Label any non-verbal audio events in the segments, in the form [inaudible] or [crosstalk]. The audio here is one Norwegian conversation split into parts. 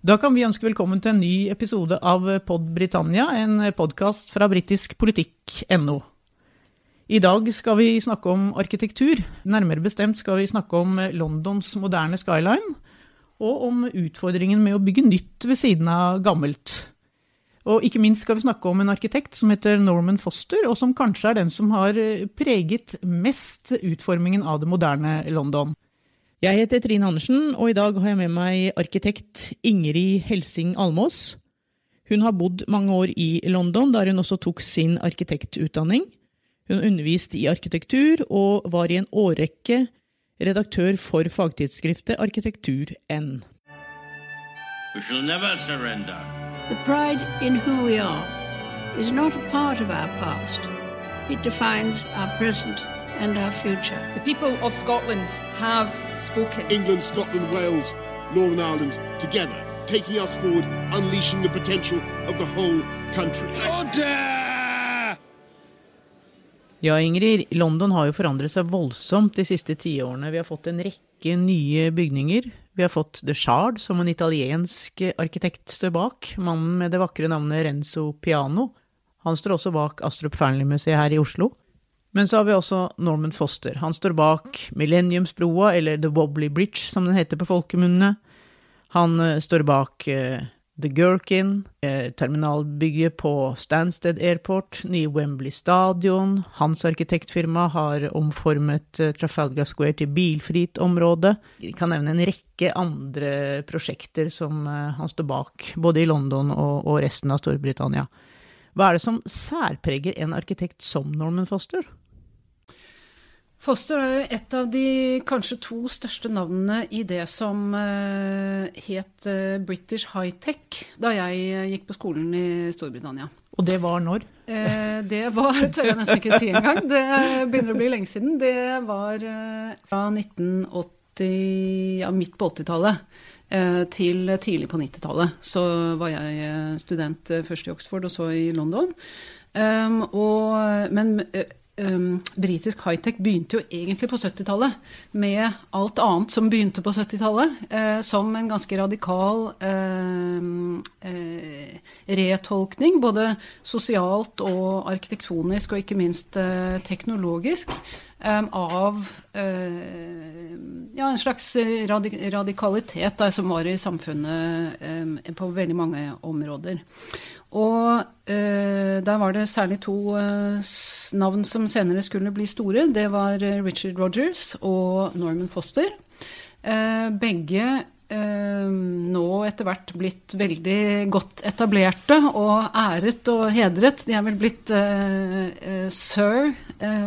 Da kan vi ønske velkommen til en ny episode av Pod Britannia, en podkast fra britiskpolitikk.no. I dag skal vi snakke om arkitektur. Nærmere bestemt skal vi snakke om Londons moderne skyline, og om utfordringen med å bygge nytt ved siden av gammelt. Og ikke minst skal vi snakke om en arkitekt som heter Norman Foster, og som kanskje er den som har preget mest utformingen av det moderne London. Jeg heter Trine Andersen, og i dag har jeg med meg arkitekt Ingrid Helsing Almås. Hun har bodd mange år i London, der hun også tok sin arkitektutdanning. Hun underviste i arkitektur, og var i en årrekke redaktør for fagtidsskriftet Arkitektur N. We shall never surrender. The pride in who we are is not a part of our past. It defines our present and our future. The people of Scotland have spoken. England, Scotland, Wales, Northern Ireland together, taking us forward, unleashing the potential of the whole country. Ja, Ingrid, London har jo forandret seg voldsomt de siste tiårene. Vi har fått en rekke nye bygninger. Vi har fått The Shard, som en italiensk arkitekt står bak. Mannen med det vakre navnet Renzo Piano. Han står også bak Astrup Fearnley-museet her i Oslo. Men så har vi også Norman Foster. Han står bak Millenniumsbroa, eller The Wobbly Bridge, som den heter på folkemunne. Han uh, står bak uh, The Gherkin, uh, terminalbygget på Stansted Airport, nye Wembley Stadion. Hans arkitektfirma har omformet Trafalgar Square til bilfritt område. Vi kan nevne en rekke andre prosjekter som han står bak, både i London og, og resten av Storbritannia. Hva er det som særpreger en arkitekt som Norman Foster? Foster er jo et av de kanskje to største navnene i det som uh, het uh, British High Tech da jeg uh, gikk på skolen i Storbritannia. Og det var når? det var, [laughs] tør jeg nesten ikke si engang. Det begynner å bli lenge siden. Det var fra 1980, ja, midt på 80-tallet til tidlig på 90-tallet. Så var jeg student først i Oxford og så i London. Um, og, men um, britisk high-tech begynte jo egentlig på 70-tallet, med alt annet som begynte på 70-tallet, uh, som en ganske radikal uh, uh, retolkning, både sosialt og arkitektonisk, og ikke minst teknologisk. Av ja, en slags radik radikalitet da, som var i samfunnet på veldig mange områder. Og eh, der var det særlig to eh, navn som senere skulle bli store. Det var eh, Richard Rogers og Norman Foster. Eh, begge eh, nå etter hvert blitt veldig godt etablerte og æret og hedret. De er vel blitt eh, sir,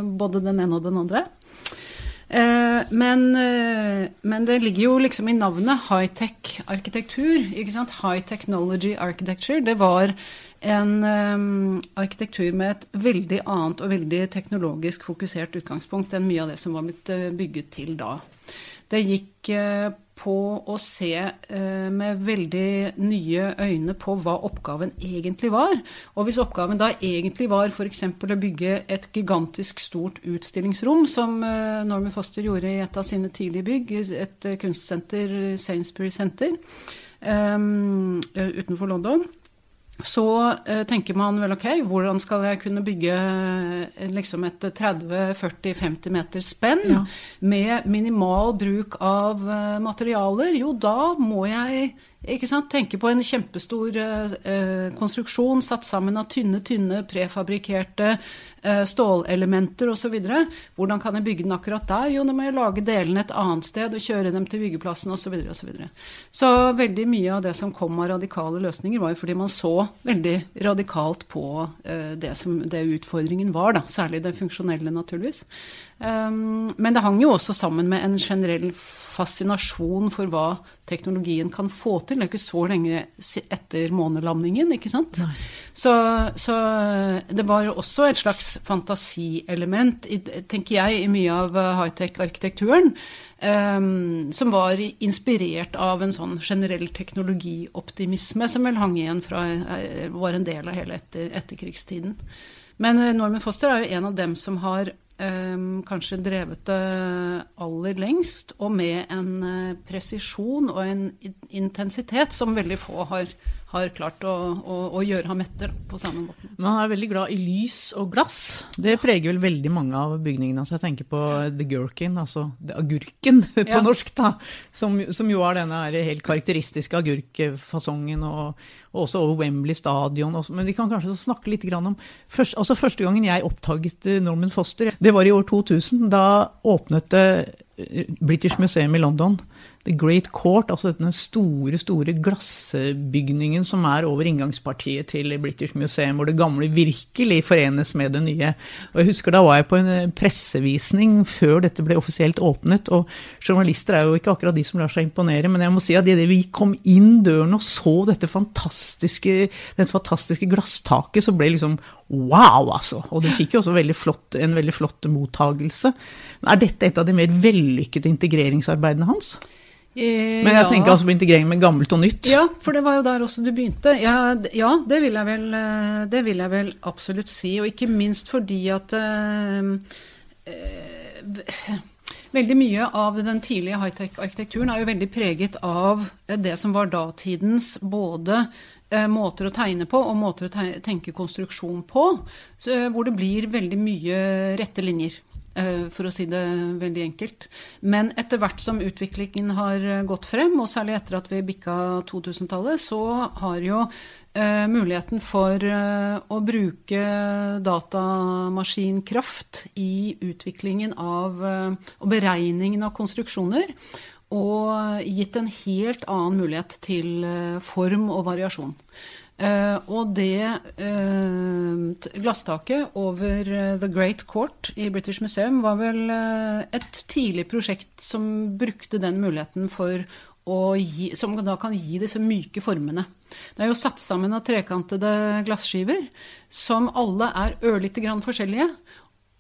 både den ene og den andre. Men, men, det ligger jo liksom i navnet high-tech-arkitektur. ikke sant? High technology architecture. Det var en um, arkitektur med et veldig annet og veldig teknologisk fokusert utgangspunkt enn mye av det som var blitt bygget til da. Det gikk uh, på å se uh, med veldig nye øyne på hva oppgaven egentlig var. Og hvis oppgaven da egentlig var f.eks. å bygge et gigantisk stort utstillingsrom, som uh, Norman Foster gjorde i et av sine tidlige bygg, et kunstsenter, Sainsbury Center, um, utenfor London, så uh, tenker man vel ok, hvordan skal jeg kunne bygge liksom et 30-40-50 meter spenn ja. med minimal bruk av uh, materialer? Jo, da må jeg ikke sant? Tenke på en kjempestor eh, konstruksjon satt sammen av tynne, tynne prefabrikkerte eh, stålelementer osv. Hvordan kan jeg bygge den akkurat der? Jo, da må jeg lage delene et annet sted og kjøre dem til byggeplassen osv. Så, videre, og så, videre. så veldig mye av det som kom av radikale løsninger, var jo fordi man så veldig radikalt på uh, det som det utfordringen var, da. Særlig det funksjonelle, naturligvis. Um, men det hang jo også sammen med en generell fascinasjon for hva teknologien kan få til. Det er ikke så lenge etter månelandingen, ikke sant. Så, så, det var også et slags fantasielement, tenker jeg, i mye av high-tech-arkitekturen. Um, som var inspirert av en sånn generell teknologioptimisme som vel hang igjen fra eh, var en del av hele etter, etterkrigstiden. Men eh, Norman Foster er jo en av dem som har kanskje drevet det aller lengst, og med en eh, presisjon og en intensitet som veldig få har, har klart å, å, å gjøre ham etter på samme måte. Men han er veldig glad i lys og glass. Det preger vel veldig mange av bygningene. Altså jeg tenker på The Gherkin, altså agurken [laughs] på Ja. norsk, da. Som, som jo er denne helt karakteristiske agurkfasongen, og, og også over Wembley stadion. Også. Men vi kan kanskje snakke litt om først, altså Første gangen jeg oppdaget eh, Norman Foster, det var i år 2000. Da åpnet det eh, British Museum i London. The Great Court, altså denne store, store glassbygningen som er over inngangspartiet til British Museum, hvor det gamle virkelig forenes med det nye. Og jeg husker Da var jeg på en eh, pressevisning før dette ble offisielt åpnet. og Journalister er jo ikke akkurat de som lar seg imponere, men jeg må si at idet vi kom inn døren og så dette fantastiske, dette fantastiske glasstaket, så ble det liksom wow, altså. Og det fikk jo også veldig flott, en veldig flott mottagelse. Er dette et av de mer vellykkede integreringsarbeidene hans? Men jeg tenker altså på integrering med gammelt og nytt. Ja, for det var jo der også du begynte. Ja, ja det, vil jeg vel, eh, det vil jeg vel absolutt si. Og ikke minst fordi at eh, eh, Veldig mye av den tidlige high-tech-arkitekturen er jo veldig preget av eh, det som var datidens både eh, måter å tegne på og måter å tenke konstruksjon på, eh, hvor det blir veldig mye rette linjer. Eh, For å si det veldig enkelt. Men etter hvert som utviklingen har eh, gått frem, og særlig etter at vi bikka 2000-tallet, så har jo eh, muligheten for å bruke datamaskinkraft i utviklingen av og beregningen av konstruksjoner, og gitt en helt annen mulighet til form og variasjon. Eh, og det uh, glasstaket over eh, The Great Court i British Museum var vel et tidlig prosjekt som brukte den muligheten for å gi, som da kan gi disse myke formene. Det er jo satt sammen av trekantede glasskiver, som alle er ørlite grann forskjellige,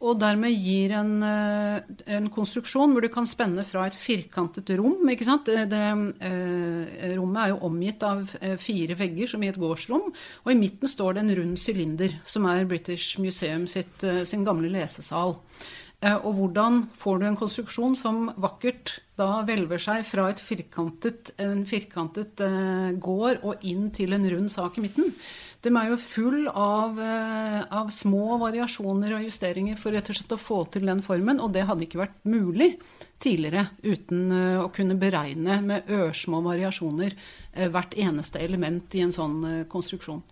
og dermed gir en, eh, en konstruksjon hvor du kan spenne fra et firkantet rom. ikke sant? Det, det, eh, rommet er jo omgitt av eh, fire vegger, som i et gårdsrom. Og i midten står det en rund sylinder, som er British Museum sitt, sin gamle lesesal. Og hvordan får du en konstruksjon som vakkert da hvelver seg fra et firkantet, en firkantet gård og inn til en rund sak i midten? De er jo full av, eh, av små variasjoner og justeringer for rett og slett å få til den formen, og det hadde ikke vært mulig tidligere uten eh, å kunne beregne med ørsmå variasjoner eh, hvert eneste element i en sånn konstruksjon.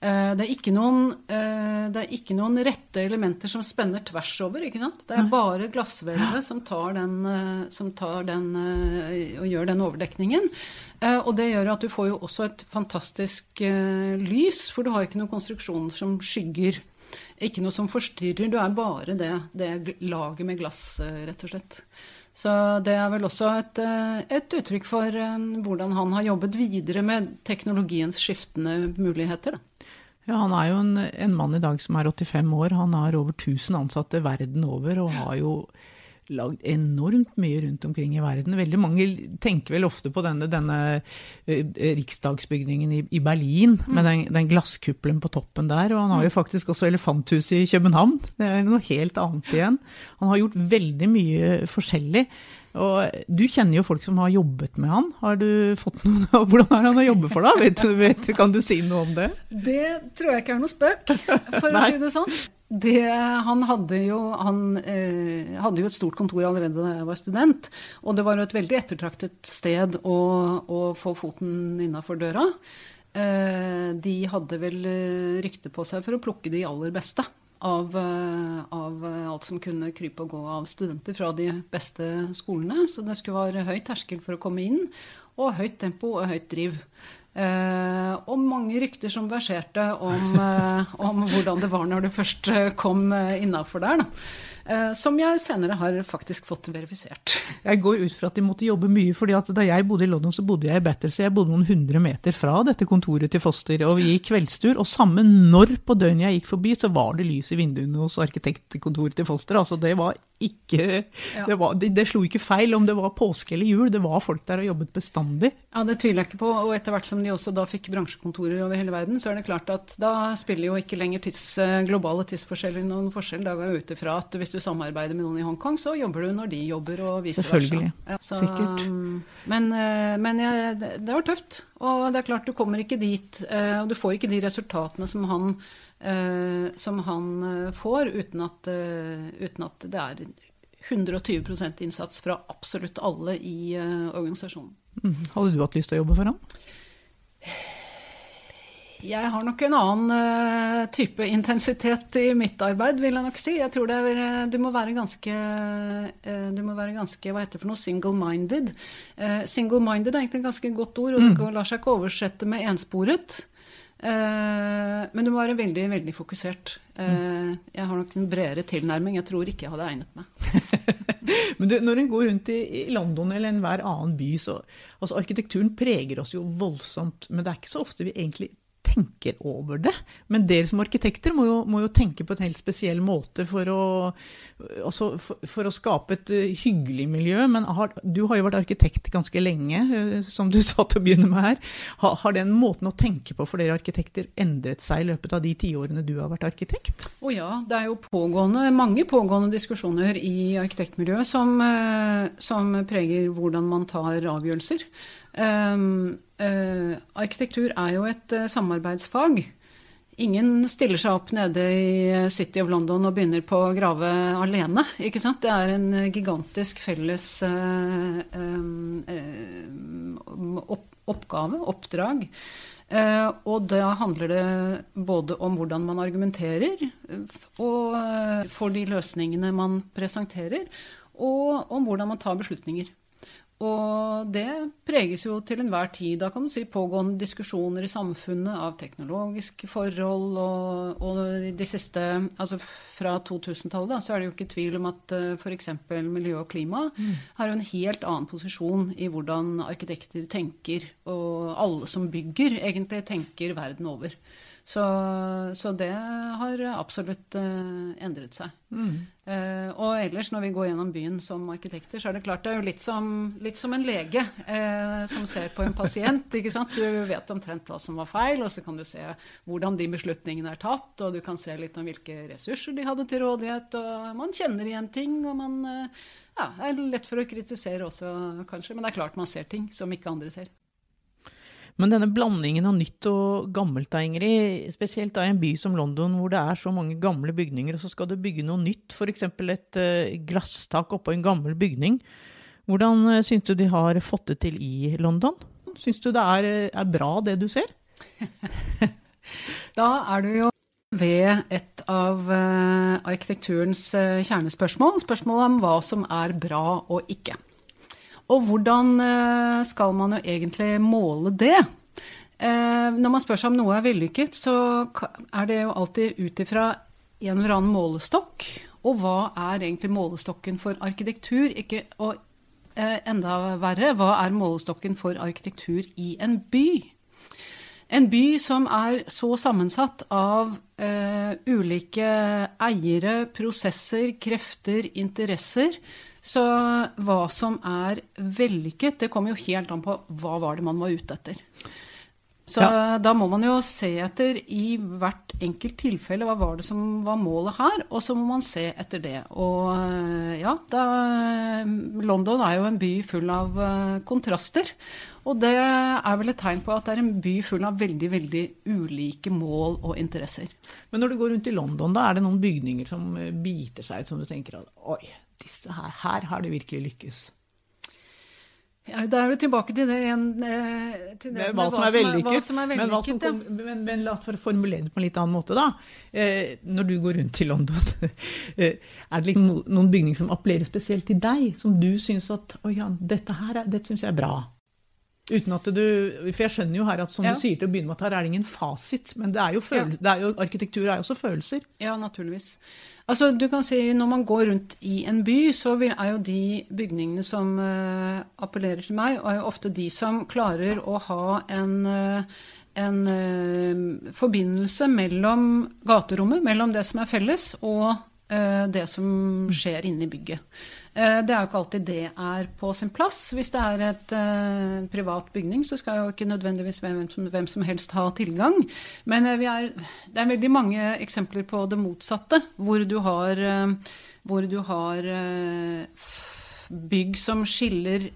Eh, Det er, ikke noen, eh, det er ikke noen rette elementer som spenner tvers over. ikke sant? Det er bare glasshvelvet som tar den, som tar den eh, og gjør den overdekningen. Og det gjør at du får jo også et fantastisk lys, for du har ikke noen konstruksjon som skygger. Ikke noe som forstyrrer. Du er bare det, det laget med glass, rett og slett. Så det er vel også et, et uttrykk for hvordan han har jobbet videre med teknologiens skiftende muligheter. Da. Ja, Han er jo en, en mann i dag som er 85 år. Han har over 1000 ansatte verden over og har jo lagd enormt mye rundt omkring i verden. Veldig mange tenker vel ofte på denne, denne eh, riksdagsbygningen i, i Berlin med den, den glasskuppelen på toppen der. Og han har jo faktisk også elefanthuset i København. Det er noe helt annet igjen. Han har gjort veldig mye forskjellig. Og du kjenner jo folk som har jobbet med han. Har du fått noen, [laughs] Hvordan er han å jobbe for, da? Vet, vet, kan du si noe om det? Det tror jeg ikke er noe spøk, for å si det sånn. Det, han hadde jo, han, eh, hadde jo et stort kontor allerede da jeg var student. Og det var jo et veldig ettertraktet sted å, å få foten innafor døra. Eh, de hadde vel eh, rykte på seg for å plukke de aller beste av, eh, av eh, alt som kunne krype og gå av studenter fra de beste skolene. Så det skulle være høy terskel for å komme inn, og høyt tempo og høyt driv. Eh, og mange rykter som verserte om, eh, om hvordan det var når du først kom innafor der. Da. Eh, som jeg senere har faktisk fått verifisert. Jeg går ut fra at de måtte jobbe mye, fordi da jeg bodde i London, så bodde jeg i Battersea. Jeg bodde noen hundre meter fra dette kontoret til Foster, og vi gikk kveldstur. Og samme når på døgnet jeg gikk forbi, så var det lys i vinduene hos arkitektkontoret til Foster. Altså det var ikke Ja. det, var, det, det slo ikke feil om det var påske eller jul. Det var folk der og jobbet bestandig. Ja, Det tviler jeg ikke på. Og etter hvert som de også da fikk bransjekontorer over hele verden, så er det klart at da spiller jo ikke lenger tids, eh, globale tidsforskjeller noen forskjell. Da går jeg ut ifra at hvis du samarbeider med noen i Hongkong, så jobber du når de jobber, og vice versa. Selvfølgelig. Ja, så, Sikkert. Men, eh, men ja, det, det var tøft. Og det er klart, du kommer ikke dit, eh, og du får ikke de resultatene som han, som han eh, får, uten at, eh, uten at det er 120% innsats fra absolutt alle i eh, organisasjonen. Mhm. Hadde du hatt lyst til å jobbe for ham? Jeg har nok en annen eh, type intensitet i mitt arbeid, vil jeg nok si. Jeg tror det er, eh, du må være ganske, eh, du må være ganske hva heter det for noe, single-minded. Eh, single-minded er egentlig et ganske godt ord, og det lar seg ikke oversette med ensporet. Eh, men du må være veldig, veldig fokusert. Eh, jeg har nok en bredere tilnærming. Jeg tror ikke jeg hadde egnet meg. [laughs] Men du, når en går rundt i, London eller enhver annen by, så altså Arkitekturen preger oss jo voldsomt, men det er ikke så ofte vi egentlig tenker over det. Men dere som arkitekter må jo, må jo tenke på en helt spesiell måte for å, altså for, for å skape et eh, hyggelig miljø. Men har, du har jo vært arkitekt ganske lenge, eh, som du [laughs] sa til å begynne med her. Har, har den måten å tenke på for dere arkitekter endret seg i løpet av de tiårene du har vært arkitekt? Å ja, det er jo pågående, mange pågående diskusjoner i arkitektmiljøet som, eh, som preger hvordan man tar avgjørelser. Um, eh, arkitektur er jo et eh, samarbeidsfag. Ingen stiller seg opp nede i City of London og begynner på å grave alene. ikke sant? Det er en gigantisk felles eh, eh, opp, oppgave, oppdrag. Uh, og da handler det både om hvordan man argumenterer eh, og uh, for de løsningene man presenterer, og om hvordan man tar beslutninger. Og det preges jo til enhver tid da kan du si pågående diskusjoner i samfunnet av teknologiske forhold. Og, og de siste, altså fra 2000-tallet, da, så er det jo ikke tvil om at uh, f.eks. miljø og klima har jo en helt annen posisjon i hvordan arkitekter tenker, og alle som bygger, egentlig tenker verden over. Så, så det har absolutt uh, endret seg. Eh, og ellers, når vi går gjennom byen som arkitekter, så er det klart det er jo litt som, litt som en lege uh, som ser på en pasient. ikke sant? Du vet omtrent hva som var feil, og så kan du se hvordan de beslutningene er tatt, og du kan se litt om hvilke ressurser de hadde til rådighet, og man kjenner igjen ting, og man Ja, det er lett for å kritisere også, kanskje, men det er klart man ser ting som ikke andre ser. Men denne blandingen av nytt og gammelt, Ingrid, spesielt da i en by som London hvor det er så mange gamle bygninger, og så skal du bygge noe nytt, f.eks. et uh, glasstak oppå en gammel bygning. Hvordan uh, syns du de har fått det til i London? Syns du det er, er bra, det du ser? [laughs] Da er du jo ved et av eh, arkitekturens eh, kjernespørsmål, spørsmålet om hva som er bra og ikke. Og hvordan eh, skal man jo egentlig måle det? Eh, når man spør seg om noe er vellykket, så er det jo alltid ut ifra en eller annen målestokk. Og hva er egentlig målestokken for arkitektur? Ikke, og eh, enda verre, hva er målestokken for arkitektur i en by? En by som er så sammensatt av eh, ulike eiere, prosesser, krefter, interesser. Så hva som er vellykket, det kommer jo helt an på hva var det man var ute etter. Så Ja. da må man jo se etter i hvert enkelt tilfelle hva var det som var målet her, og så må man se etter det. Og eh, ja, da, London er jo en by full av eh, kontraster. Og det er vel et tegn på at det er en by full av veldig, veldig ulike mål og interesser. Men når du går rundt i London, da er det noen bygninger som eh, biter seg ut, som du tenker at oi, disse her, her har det virkelig lykkes. Ja, da er du tilbake til det igjen eh, til Det det er hva som er hva vellykket. som er Men, hva som vellykket, kom, men, men la å formulere det på en litt annen måte, da. Eh, når du går rundt i London, [laughs] eh, er det liksom noen bygninger som appellerer spesielt til deg? Som du syns at Å ja, dette her er, dette syns jeg er bra. Uten at du For jeg skjønner jo her at som Ja. du sier til å begynne med, at her er det ingen fasit. Men det er jo ja. det er jo, arkitektur er jo også følelser. Ja, naturligvis. Altså, du kan si Når man går rundt i en by, så er jo de bygningene som uh, appellerer til meg, er jo ofte de som klarer å ha en, eh, en uh, forbindelse mellom gaterommet, mellom det som er felles, og det som skjer inne i bygget. Eh, Det er jo ikke alltid det er på sin plass. Hvis det er et eh, privat bygning, så skal jo ikke nødvendigvis hvem som, helst ha tilgang. Men eh, er, det er veldig mange eksempler på det motsatte, hvor du har, eh, hvor du har eh, bygg som skiller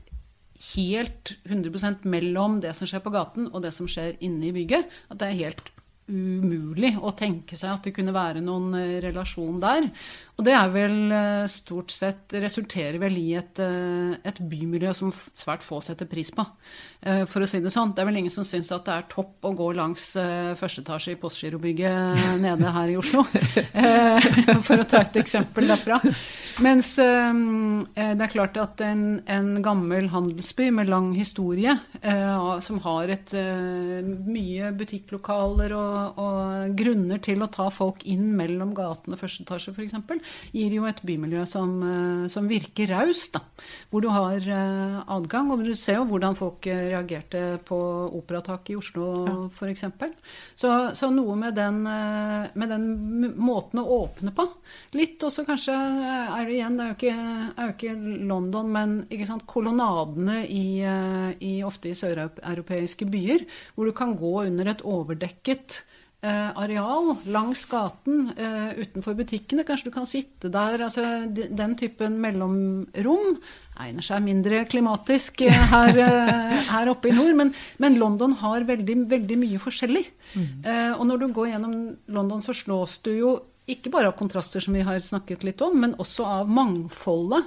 helt 100% mellom det som skjer på gaten og det som skjer inne i bygget. At det er helt umulig å tenke seg at det kunne være noen eh, relasjon der. Og det er vel eh, stort sett resulterer vel i et, eh, et bymiljø som svært få setter pris på. Eh, For å si det sånn. Det er vel ingen som syns at det er topp å gå langs første etasje i Postgirobygget [laughs] nede her i Oslo. For å ta et eksempel derfra. Mens det er klart at en, en gammel handelsby med lang historie, som har et, mye butikklokaler og, og grunner til å ta folk inn mellom gaten og første etasje f.eks., gir jo et bymiljø som, eh, som virker raust. Hvor du har eh, adgang, og du ser jo hvordan folk eh, reagerte på Operataket i Oslo Ja. f.eks. Så, så noe med den, med den måten å åpne på. Litt og så kanskje er det igjen, det er jo ikke, er jo ikke London, men ikke sant, kolonnadene i, i, ofte i søreuropeiske byer, hvor du kan gå under et overdekket areal langs gaten eh, utenfor butikkene. Kanskje du kan sitte der. altså de- Den typen mellomrom egner seg mindre klimatisk eh, her, eh, her oppe i nord, men, men London har veldig, veldig mye forskjellig. Eh, og når du går gjennom London, så slås du jo ikke bare av kontraster, som vi har snakket litt om, men også av mangfoldet.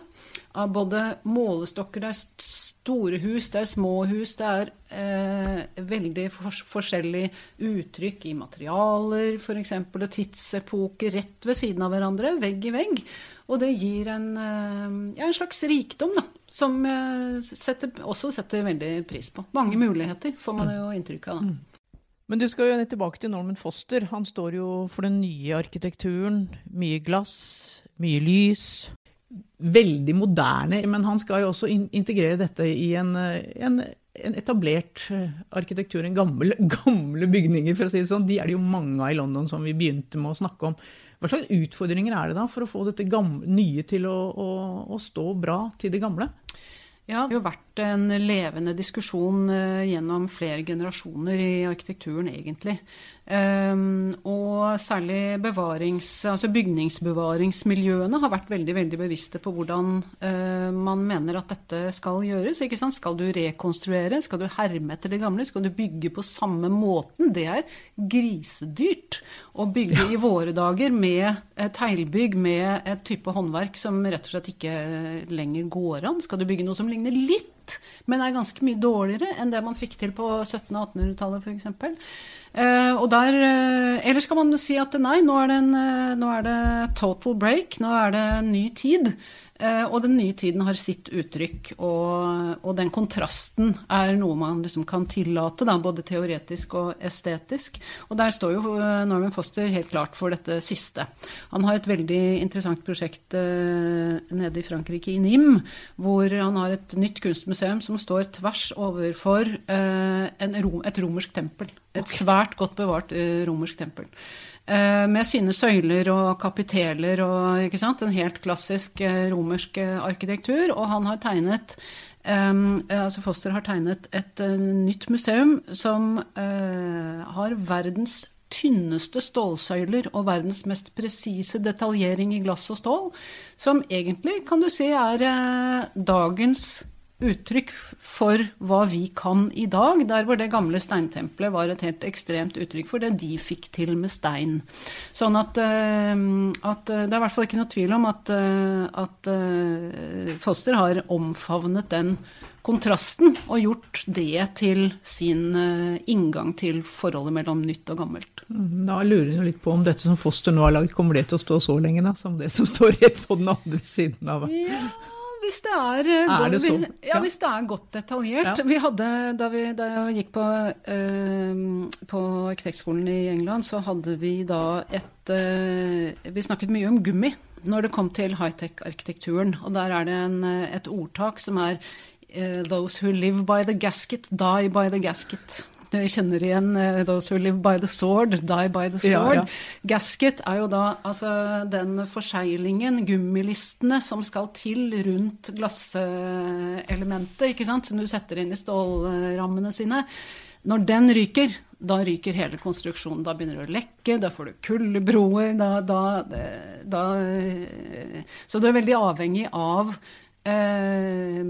Av både målestokker, det er store hus, det er små hus, det er eh, veldig fors forskjellig uttrykk i materialer, f.eks., og tidsepoker rett ved siden av hverandre, vegg i vegg. Og det gir en, eh, ja, en slags rikdom, da, som eh, setter, også setter veldig pris på. Mange muligheter, får man jo inntrykk av. da. Men du skal jo tilbake til Norman Foster. Han står jo for den nye arkitekturen. Mye glass, mye lys. Veldig moderne, men han skal jo også in integrere dette i en, eh, en, en etablert eh, arkitektur. En gammel, [laughs] gamle bygninger, for å si det sånn. De er det jo mange av i London, som vi begynte med å snakke om. Hva slags utfordringer er det da for å få dette gamle, nye til å, å, å stå bra til det gamle? Ja, det har jo vært en levende diskusjon eh, gjennom flere generasjoner i arkitekturen, egentlig. Ehm, og særlig bevarings, altså bygningsbevaringsmiljøene har vært veldig veldig bevisste på hvordan eh, man mener at dette skal gjøres. ikke sant? Skal du rekonstruere? Skal du herme etter det gamle? Skal du bygge på samme måten? Det er grisedyrt å bygge i våre dager med teglbygg med et type håndverk som rett og slett ikke lenger går an. Skal du bygge noe som ligner litt, men er ganske mye dårligere enn det man fikk til på 1700- og 1800-tallet f.eks. Eh, og eh, Eller skal man si at nei, nå er, det en, eh, nå er det total break, nå er det ny tid. Eh, og den nye tiden har sitt uttrykk, og, og den kontrasten er noe man liksom kan tillate, da, både teoretisk og estetisk. Og der står jo eh, Norman Foster helt klart for dette siste. Han har et veldig interessant prosjekt eh, nede i Frankrike, i Nim, hvor han har et nytt kunstmuseum som står tvers overfor rom, et romersk tempel. Et svært godt bevart eh, romersk tempel. Eh, med sine søyler og kapiteler og en helt klassisk eh, romersk arkitektur. Og han har tegnet altså Foster har tegnet et nytt museum som har verdens tynneste stålsøyler og verdens mest presise detaljering i glass og stål, som egentlig kan du si er dagens uttrykk for hva vi kan i dag, der hvor det gamle steintempelet var et helt ekstremt uttrykk for det de fikk til med stein. Sånn at, eh, at eh, det er i hvert fall ikke noe tvil om at, eh, at Foster har omfavnet den kontrasten og gjort det til sin inngang til forholdet mellom nytt og gammelt. Da lurer jeg litt på om dette som Foster nå har lagd, kommer det til å stå så lenge da, som det som står rett på den andre siden av Ja, hvis det er, eh, Er det godt- Ja, Ja. hvis det er godt detaljert. Ja. Vi hadde, da, vi, da jeg gikk på, eh, på arkitektskolen i England, så hadde vi da et eh, Vi snakket mye om gummi når det kom til high-tech-arkitekturen. Og der er det en, eh, et ordtak som er eh, Those who live by the gasket, die by the gasket. Vi kjenner igjen uh, 'Those who live by the sword, die by the Ja, sword'. ja. Gasket er jo da altså den forseglingen, gummilistene, som skal til rundt glasselementet, ikke sant, som du setter inn i stålrammene sine. Når den ryker, da ryker hele konstruksjonen. Da begynner det å lekke, da får du kuldebroer, da, da, da Så du er veldig avhengig av eh,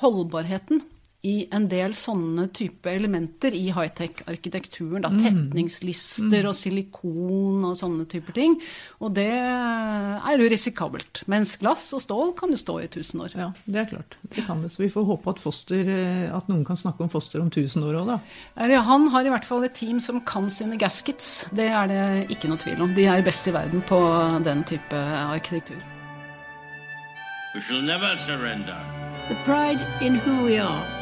holdbarheten i en del sånne type elementer i high-tech-arkitekturen. da, Tetningslister og silikon og sånne typer ting. Og det er jo risikabelt. Mens glass og stål kan jo stå i 1000 år. Ja, det er klart. Det kan det. Så vi får håpe at, foster, eh, at noen kan snakke om foster om 1000 år òg, da. Han har i hvert fall et team som kan sine gaskets. Det er det ikke noe tvil om. De er best i verden på den type arkitektur. We shall never surrender. The pride in who we are